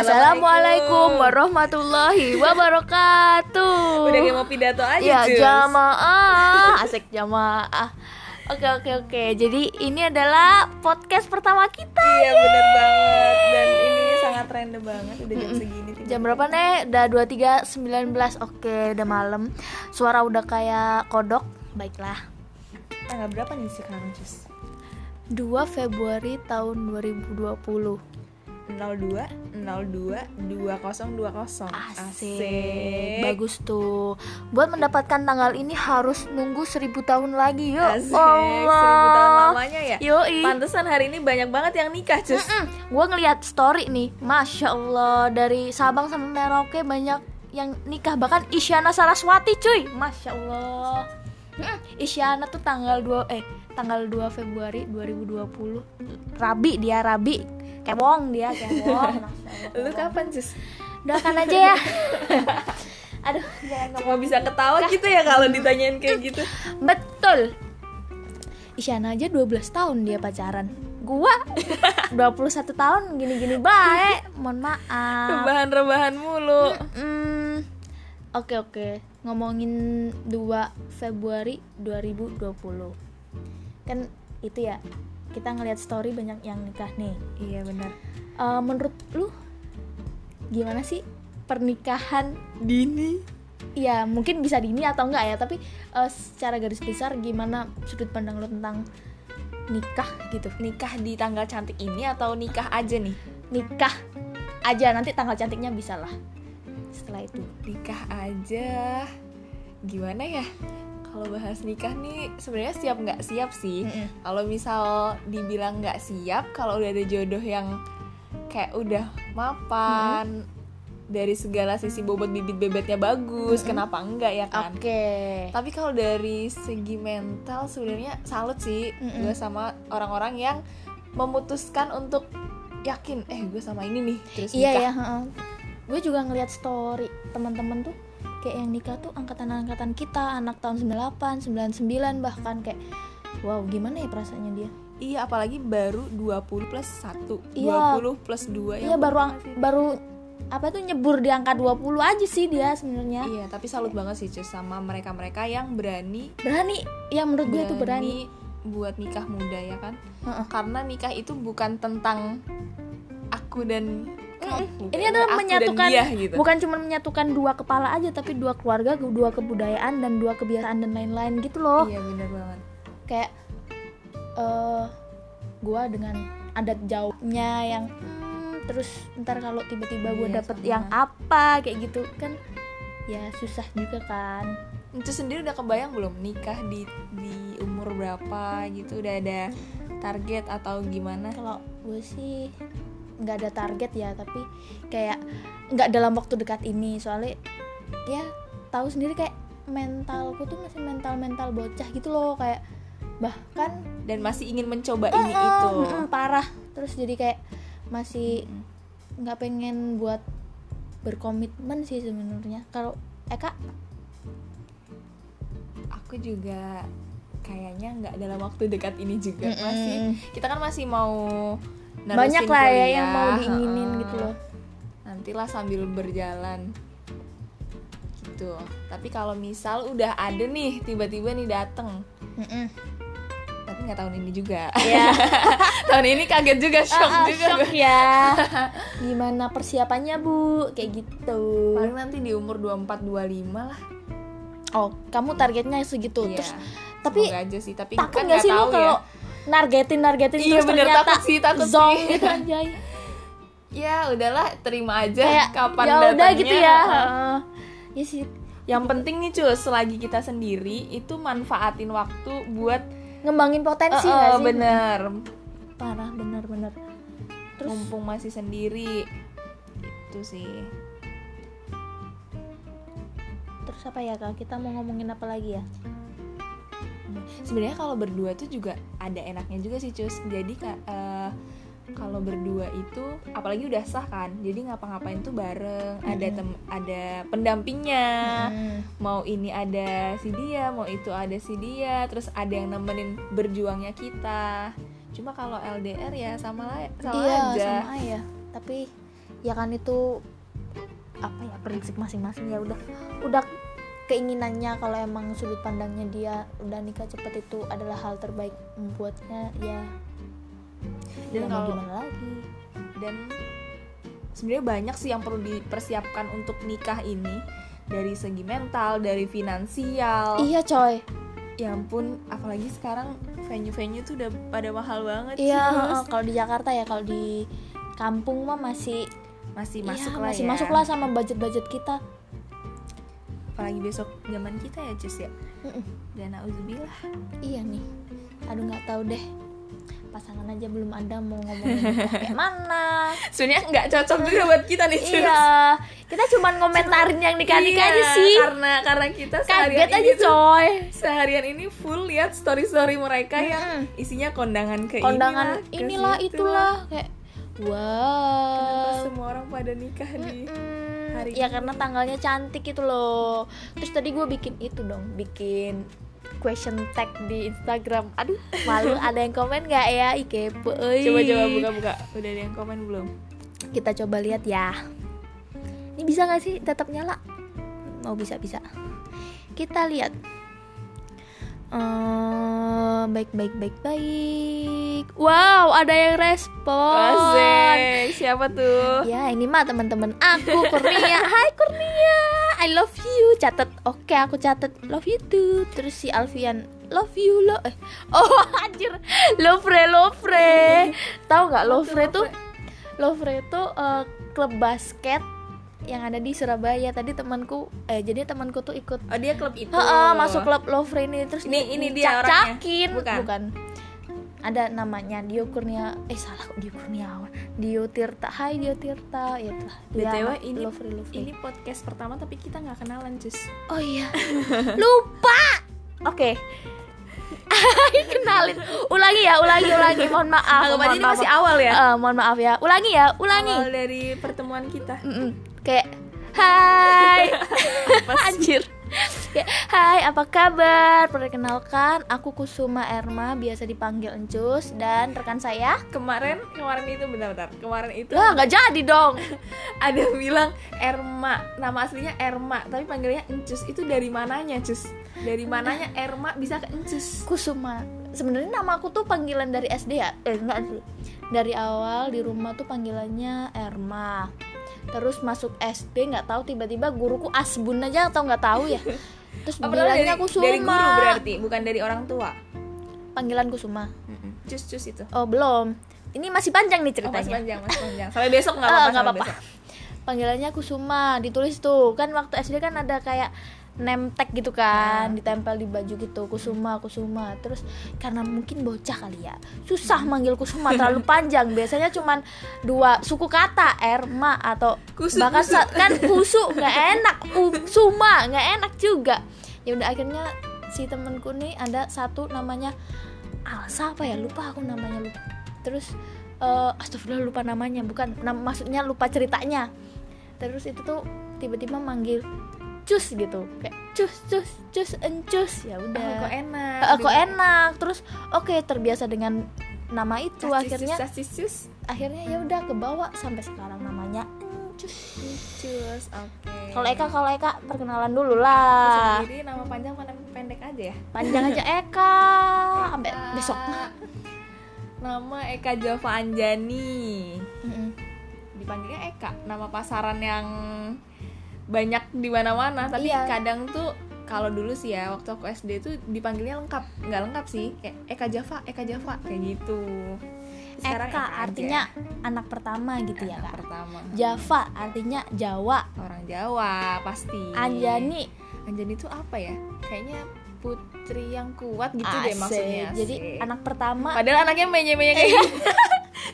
Assalamualaikum warahmatullahi wabarakatuh. Udah kayak mau pidato aja, Ya jamaah, asik jamaah. Oke oke oke. Jadi ini adalah podcast pertama kita. Iya bener banget Dan ini sangat random banget Udah jam segini tiba-tiba. Jam berapa nih? Udah 23.19 Oke udah malam Suara udah kayak kodok Baiklah Tanggal berapa nih sekarang Cus? 2 Februari tahun 2020 02 02 2020 Asik. Bagus tuh. Buat mendapatkan tanggal ini harus nunggu 1000 tahun lagi. Yuk Asik Seribu tahun lamanya ya. Yoi. Pantesan hari ini banyak banget yang nikah Cus. Gue ngeliat story nih Masya Allah Dari Sabang sampai Merauke banyak yang nikah. Bahkan Isyana Saraswati cuy. Masya Allah. Isyana tuh tanggal 2 Eh tanggal 2 Februari 2020 Rabi dia Rabi Kewong dia Kewong. Allah Lu kapan Cus? Doakan aja ya. Aduh jangan Cuma bisa ketawa gitu ya kalau ditanyain kayak gitu. Betul. Isyana aja 12 tahun dia pacaran. Gua 21 tahun gini-gini baik. Mohon maaf. Rebahan-rebahan mulu. Oke oke. Ngomongin 2 Februari 2020 Kan itu ya Kita ngeliat story banyak yang nikah nih. Iya benar. Eh, Menurut lu Gimana sih pernikahan Dini? Ya mungkin bisa dini atau enggak ya Tapi eh, secara garis besar gimana sudut pandang lu tentang nikah gitu? Nikah di tanggal cantik ini atau nikah aja nih? Nikah aja nanti tanggal cantiknya bisa lah. Setelah itu nikah aja gimana ya kalau bahas nikah nih sebenarnya siap nggak siap sih. Mm-mm. kalau misal dibilang nggak siap kalau udah ada jodoh yang kayak udah mapan dari segala sisi bobot bibit bebetnya bagus kenapa enggak ya kan? Oke. Tapi kalau dari segi mental sebenarnya salut sih Mm-mm. gue sama orang-orang yang memutuskan untuk yakin eh gue sama ini nih terus Iya nikah. ya Gue juga ngeliat story teman-teman tuh Kayak yang nikah tuh angkatan-angkatan kita Anak tahun 98, 99 bahkan kayak Wow gimana ya perasaannya dia? Iya, apalagi baru 20 plus 1 Iya. 20 plus 2 Iya baru baru apa tuh nyebur di angka 20 aja sih dia sebenarnya. Iya, tapi salut banget sih Cus sama mereka-mereka yang berani Berani. Ya menurut gue tuh berani buat nikah muda ya kan? Heeh. Karena nikah itu bukan tentang aku dan bukan. Ini adalah menyatukan dia, gitu. Bukan cuma menyatukan dua kepala aja Tapi dua keluarga, dua kebudayaan Dan dua kebiasaan dan lain-lain gitu loh Iya, bener banget kayak eh gua dengan adat jauhnya yang hmm, terus ntar kalau tiba-tiba gue Iya, dapet sama. yang apa kayak gitu kan ya susah juga kan Itu sendiri udah kebayang belum nikah di di umur berapa gitu udah ada target atau gimana? kalau gue sih nggak ada target ya tapi kayak nggak dalam waktu dekat ini soalnya ya tahu sendiri kayak mentalku tuh masih mental mental bocah gitu loh kayak bahkan Dan masih ingin mencoba ini Eh, itu. parah terus jadi kayak masih Mm. nggak pengen buat berkomitmen sih sebenarnya kalau Eka aku juga kayaknya nggak dalam waktu dekat ini juga Mm-mm. masih kita kan masih mau banyak lah ya yang mau diinginin gitu loh. Nantilah sambil berjalan. Gitu. Tapi kalau misal udah ada nih tiba-tiba nih dateng. Mm-mm. tapi nggak tahun ini juga. Ya tahun ini kaget juga shock Ah, ah, juga. shock gue. ya. Gimana persiapannya bu? Kayak gitu. Paling nanti di umur 24 25 lah. Oh kamu targetnya segitu. Iya, terus tapi semoga aja sih tapi takut kan nggak sih lu tahu kalau ya nargetin nargetin Iya, terus bener, ternyata takut sih, takut zong sih. gitu anjay. Ya udahlah terima aja kayak kapan ya udah gitu ya. Heeh. ya sih. Yang penting nih cuy, selagi kita sendiri itu manfaatin waktu buat ngembangin potensi eh, nggak sih? bener. Parah bener bener. Terus? Mumpung masih sendiri. Itu sih. Terus apa ya kak? Kita mau ngomongin apa lagi ya sebenarnya kalau berdua tuh juga ada enaknya juga sih cus. Jadi eh, kalau berdua itu apalagi udah sah kan jadi ngapa-ngapain tuh bareng. Ada tem ada pendampingnya. Hmm. mau ini ada si dia mau itu ada si dia terus ada yang nemenin berjuangnya kita. Cuma kalau LDR ya sama lah sama iya aja. sama ya tapi ya kan itu apa ya prinsip masing-masing ya. Udah udah keinginannya kalau emang sudut pandangnya dia udah nikah cepet itu adalah hal terbaik membuatnya ya. Dan ya kalau- gimana lagi? dan sebenarnya banyak sih yang perlu dipersiapkan untuk nikah ini. Dari segi mental dari finansial. Iya coy. Ya ampun apalagi sekarang venue-venue tuh udah pada mahal banget iya kalau di Jakarta ya kalau di kampung mah masih masih iya, masuk lah masih ya. masuk lah sama budget-budget kita apalagi besok zaman kita ya Cus ya? Mm-mm. dan auzubillah iya nih. Aduh nggak tahu deh. Pasangan aja belum ada mau ngomongin nikah kayak mana. Sebenarnya nggak cocok juga buat kita nih Cus iya. Kita cuman ngomentarin yang nikah nikah Iya, aja sih. karena karena kita seharian kaget aja ini tuh coy. seharian ini full lihat story story mereka yang Mm-mm. isinya kondangan ke kondangan inilah, ke inilah situ itulah. kayak Kenapa wow semua orang pada nikah di Mm, hari ya ini? karena tanggalnya cantik itu loh. Terus tadi gue bikin itu dong bikin question tag di Instagram. Aduh malu ada yang komen nggak ya? Euy. coba coba buka buka udah ada yang komen belum? Kita coba lihat ya. Ini bisa nggak sih tetap nyala? Oh bisa bisa. Kita lihat Eh, baik baik baik baik. Wow ada yang respon. Asik, siapa tuh? Ya ini mah teman-teman aku Kurnia. Hai Kurnia. I love you. Catat Oke aku catat Love you too. Terus si Alfian Love you lo eh. Oh anjir. Lovre Lovre. Tahu nggak Lovre tuh? Lovre tuh eh, klub basket yang ada di Surabaya tadi temanku eh jadi temanku tuh ikut Oh dia klub itu. Heeh, masuk klub Lovre ini terus Ini- ini di- dia orangnya? cacakin Bukan? ada namanya Dio Kurnia eh salah kok Dio Kurniawan Dio Tirta Hai Dio Tirta ya Dia BTW ini Lovre Lovre. ini podcast pertama tapi kita nggak kenalan cus. oh iya lupa oke kenalin ulangi ya ulangi ulangi mohon maaf Anggap mohon ini maaf masih awal ya. Eh, mohon maaf ya ulangi ya ulangi Awal dari pertemuan kita. Mm-mm. Kayak hai. Anjir. Kayak, hai apa kabar? Perkenalkan aku Kusuma Erma biasa dipanggil Encus dan rekan saya. Kemarin kemarin itu bentar-bentar. Kemarin itu lah nggak jadi dong. Ada yang bilang Erma, nama aslinya Erma, tapi panggilnya Encus. Itu dari mananya, Cus? Dari mananya Erma bisa ke Encus? Kusuma. Sebenarnya nama aku tuh panggilan dari SD ya? Eh enggak sih dari awal di rumah tuh panggilannya Erma terus masuk SD nggak tahu tiba-tiba guruku Asbun aja atau nggak tahu ya terus Oh, bilangnya dari, Kusuma dari guru berarti, bukan dari orang tua. panggilan Kusuma Cus cus itu. oh belum ini masih panjang nih Oh, masih ceritanya panjang, masih panjang. Sampai besok nggak Ah, apa-apa. sampai apa-apa. panggilannya Kusuma ditulis tuh kan waktu SD kan ada kayak name tag gitu kan Ah. ditempel di baju gitu Kusuma Kusuma. Terus karena mungkin bocah kali ya susah manggil Kusuma terlalu panjang. Biasanya cuman dua suku kata Erma atau Kusu, bahkan kusu. kan kusu nggak enak. Kusuma nggak enak juga. Ya udah akhirnya si temenku nih ada satu namanya Alsa apa ya? Lupa aku namanya lupa. Terus eh astagfirullah lupa namanya. Bukan nam- maksudnya lupa ceritanya. Terus itu tuh tiba-tiba manggil cus gitu kayak cus cus cus encus ya udah Oh, kok enak. Eh, kok enak terus oke terbiasa dengan nama itu Cus, akhirnya cus, cus. akhirnya ya udah kebawa sampai sekarang namanya encus Cus, oke. kalau Eka kalau Eka perkenalan dulu lah Jadi nama panjang mana pendek aja ya? panjang aja Eka sampai besok Nama Eka Java Anjani. Mm-mm. Dipanggilnya Eka, nama pasaran yang banyak di mana-mana. Tapi Iya. kadang tuh kalau dulu sih ya waktu aku SD tuh dipanggilnya lengkap, nggak lengkap sih. Kayak Eka Java, Eka Java kayak gitu. Sekarang Eka aja. artinya anak pertama gitu ya Anak kak pertama. Java artinya Jawa Orang Jawa pasti. Anjani Anjani itu apa ya? Kayaknya putri yang kuat gitu deh Asik. maksudnya. jadi Asik. anak pertama Padahal anaknya menye-menye kayak gitu.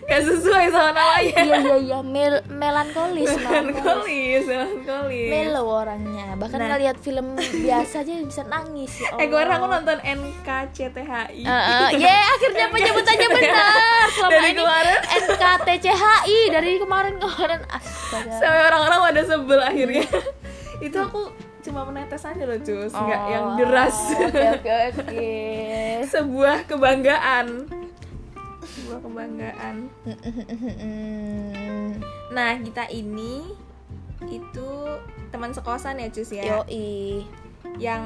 Gak sesuai sama namanya. iya iya iya mel melankolis melankolis Melankolis, melo orangnya bahkan Nah. ngeliat film biasa aja bisa nangis ya Eh kemarin aku Allah. nonton NKCTHI. Eh, eh, ye akhirnya penyebutannya benar selama Dari ini kemarin. NKTCHI dari kemarin kemarin astaga Sampai orang-orang pada sebel akhirnya. Itu aku cuma menetes aja loh cus, nggak Oh, yang deras. oke oke oke Sebuah kebanggaan. Sebuah kebanggaan. Nah, kita ini itu teman sekosan ya, Cus ya. Yoi. Yang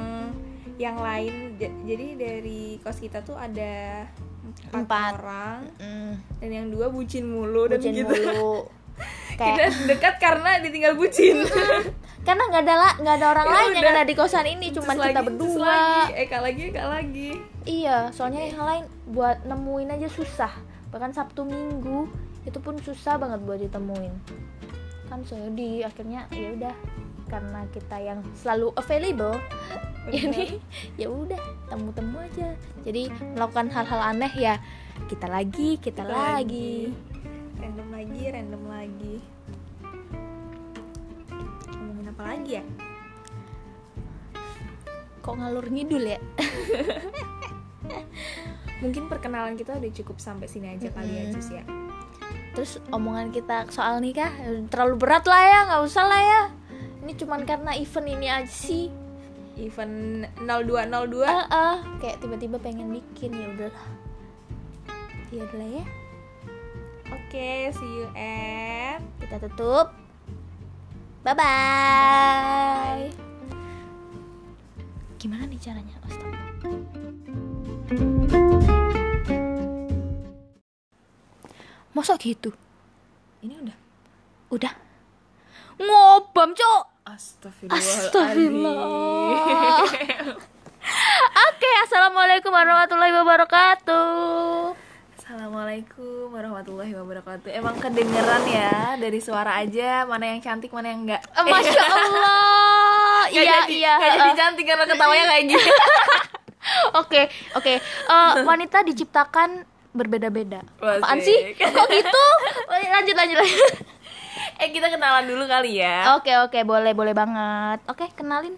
yang lain jadi dari kos kita tuh ada empat, Empat. orang Mm, dan yang dua bucin mulu dan bucin kita mulu. kita Kayak dekat karena ditinggal bucin. karena nggak ada nggak ada orang Ya lain yang udah. ada di kosan ini, cuman Terus kita lagi, berdua. lagi, Eka lagi, Eka lagi. Iya, soalnya yang lain buat nemuin aja susah. Bahkan Sabtu Minggu itu pun susah banget buat ditemuin. Kan jadi akhirnya ya udah karena kita yang selalu available jadi ya udah temu-temu aja jadi melakukan hal-hal aneh ya kita lagi kita, Kita lagi. Random lagi, random lagi. Ngomongin apa lagi ya? kok ngalur ngidul ya Mungkin perkenalan kita udah cukup sampai sini aja kali ya. Cus ya. terus omongan kita soal nikah terlalu berat lah ya nggak usah lah ya. Ini cuman karena event ini aja sih. Event 0202 ah ah, kayak tiba-tiba pengen bikin ya udahlah. Ya udahlah ya. Oke, see you at kita tutup. Bye bye. Gimana nih caranya? Astaga. Masa gitu Ini udah. udah ngobam cok. Astagfirullah. Oke, assalamualaikum warahmatullahi wabarakatuh. Assalamualaikum warahmatullahi wabarakatuh. Emang kedengeran ya dari suara aja mana yang cantik mana yang enggak. Eh, Masya Allah. Iya jadi, iya. nggak jadi heeh. cantik karena ketawanya kayak gini. Oke oke. Eh, wanita diciptakan berbeda-beda. Apaan sih? Kok gitu? Lanjut lanjut lanjut. eh kita kenalan dulu kali ya. Oke oke boleh boleh banget. Oke kenalin.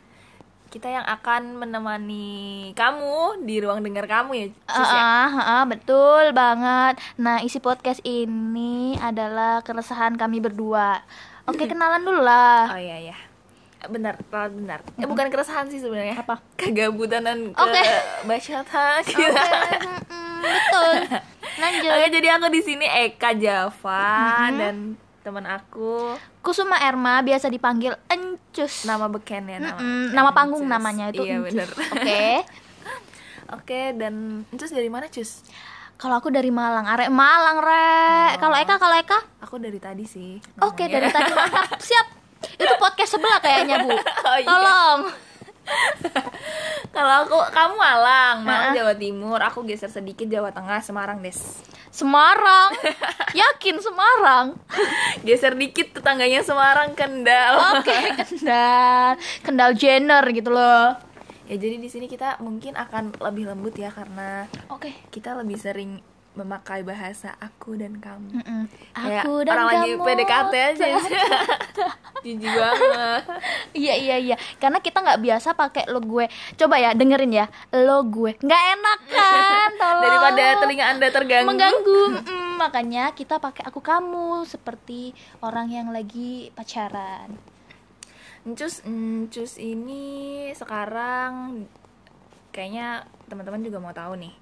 Kita yang akan menemani kamu di ruang dengar kamu ya, Ah, ya? ah, ah, betul banget. Nah, isi podcast ini adalah keresahan kami berdua. Oke, kenalan dulu lah. Oh iya iya. Bentar, telat bentar. Eh bukan keresahan sih sebenarnya. Apa? Kegabutan dan ke Oke. bacaan Oke, gitu. Betul. Lanjut. Oke, jadi aku di sini Eka Java Mhm. dan teman aku Kusuma Erma biasa dipanggil Encus. nama beken ya nama. Mm-mm, nama panggung Encus. namanya itu Iya Encus. Oke. Oke, dan Encus dari mana, Cus? Kalau aku dari Malang, arek Malang, Rek. Oh. Kalau Eka, kalau Eka? Aku dari tadi sih. Oke, ngomongnya. dari tadi mantap. Siap. Itu podcast sebelah kayaknya, Bu. Oh, iya. Tolong. Kalau aku kamu Malang. Malang Jawa Timur, aku geser sedikit Jawa Tengah, Semarang, Des. Semarang. Yakin Semarang. Geser dikit tetangganya Semarang, Kendal. Oke, Kendal. Kendal Jenner gitu loh. Ya jadi di sini kita mungkin akan lebih lembut ya karena Oke. kita lebih sering memakai bahasa aku dan kamu. Mm-mm. Kayak Aku dan orang lagi kamu. PDKT aja. Jijik banget. Iya iya iya, karena kita nggak biasa pakai lo gue. Coba ya dengerin ya, lo gue. Nggak enak kan? Tolong. Daripada telinga Anda terganggu. mengganggu. Mm-mm, makanya kita pakai aku kamu seperti orang yang lagi pacaran. Encus, Encus ini sekarang kayaknya teman-teman juga mau tahu nih.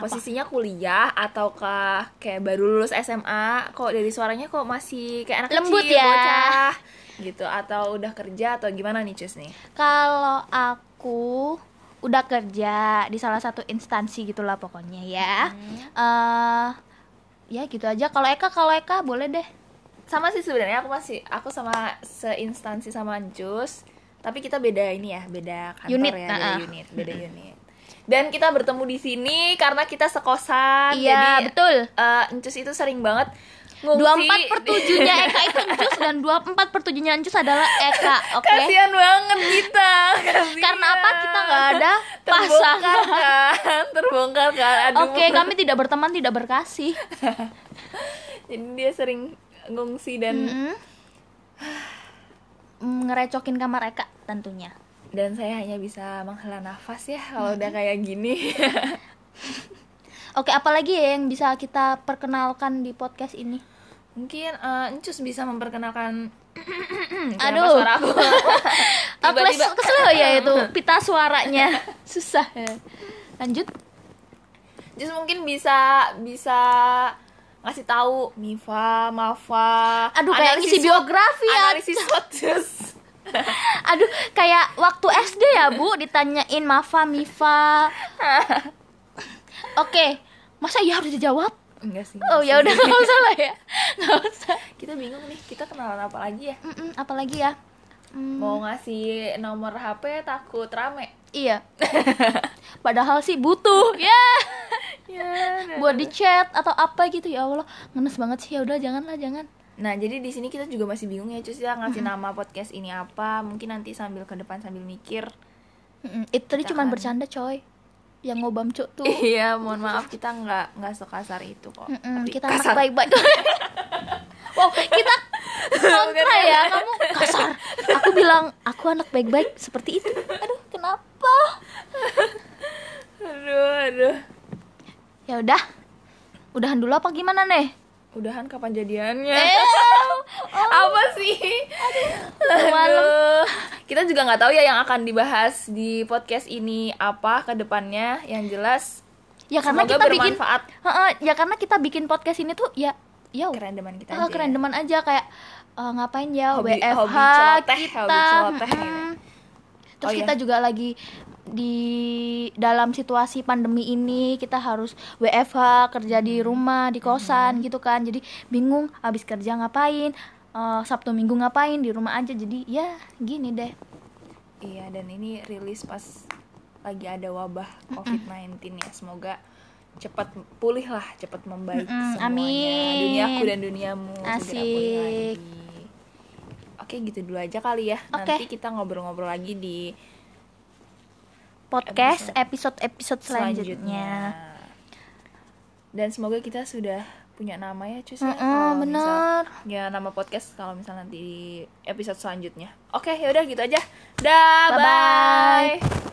Posisinya kuliah ataukah kayak baru lulus SMA? Kok dari suaranya kok masih kayak anak Lembut kecil, ya. bocah gitu atau udah kerja atau gimana nih Cus nih? Kalau aku udah kerja di salah satu instansi gitulah pokoknya ya. eh ya gitu aja. Kalau Eka, kalau Eka boleh deh. Sama sih sebenarnya aku masih aku sama seinstansi sama Encus, tapi kita beda ini ya, beda kantor Unit, ya, beda nah, ah. unit, beda unit. Dan kita bertemu di sini karena kita sekosan. Iya, jadi betul. eh, Encus itu sering banget ngungsi. Dua empat per tujuhnya Eka itu Encus dan dua empat per tujuhnya Encus adalah Eka, oke? Kasihan banget kita. kasihan. Karena apa? Kita nggak ada Terbongkar pasangan. kan, terbongkar kan. Oke, kami tidak berteman, tidak berkasih. Jadi dia sering ngungsi dan. Mm, Ngerecokin kamar Eka tentunya. Dan saya hanya bisa menghela nafas ya kalau udah kayak gini. Oke, apalagi ya yang bisa kita perkenalkan di podcast ini? Mungkin eh, Encus bisa memperkenalkan Aduh. suara aku. Tiba-tiba- kesel ya itu pita suaranya. Susah. ya. Lanjut. Just mungkin bisa bisa ngasih tahu Mifa, Mafa. Aduh, kayak ngisi biografi ya. Analisis. Aduh, kayak waktu SD ya, Bu, ditanyain Mafa, Mifa. Oke, masa ya harus dijawab? Enggak sih. Oh, ya udah nggak usah lah ya. Nggak usah. Kita bingung nih, kita kenalan apa lagi ya? Mm-mm, apalagi ya? Hmm, Mau ngasih nomor HP takut rame. iya. Padahal sih butuh. Ya. Ya. Buat di chat atau apa gitu ya Allah. Ngenes banget sih. Ya udah janganlah, jangan. Nah, jadi di sini kita juga masih bingung ya, Cus ya ngasih nama podcast ini apa. Mungkin nanti sambil ke depan sambil mikir. Mm-mm, Itu tadi cuma kan- bercanda, coy. Yang ngobam cuk tuh. Iya, mohon maaf kita nggak nggak sekasar itu kok. Mm-mm, Tapi kita anak kasar. baik-baik. wow, kita kontra ya, kamu kasar. Aku bilang aku anak baik-baik seperti itu. Aduh, kenapa? Aduh, aduh. Ya udah. Udahan dulu apa gimana nih? Udahan kapan jadiannya? Eh, apa sih? Aduh. Kita juga nggak tahu ya yang akan dibahas di podcast ini apa ke depannya. Yang jelas ya karena kita bikin bermanfaat. Heeh, ya karena kita bikin podcast ini tuh ya ya keren deman kita Ah, aja. keren deman aja kayak eh, ngapain ya Hobi- WFH hobi celoteh, kita hobi celoteh mm-mm. ini. terus Oh, kita iya. juga lagi di dalam situasi pandemi ini kita harus WFH kerja Hmm. di rumah di kosan gitu kan jadi bingung habis kerja ngapain eh, Sabtu Minggu ngapain di rumah aja jadi ya gini deh Iya, dan ini rilis pas lagi ada wabah COVID-19 ya. Semoga cepat pulih lah, cepat membaik Mm-mm, semuanya. amin. Duniaku dan duniamu segera pulih Asik. lagi. Oke, gitu dulu aja kali ya. Oke. Nanti kita ngobrol-ngobrol lagi di podcast episode episode selanjutnya, selanjutnya. Dan semoga kita sudah punya nama ya, Cus. ya. Mm-mm, Kalau misal- bener Ya nama podcast kalau misal nanti di episode selanjutnya. Oke, ya udah gitu aja. Dah, Bye-bye. bye.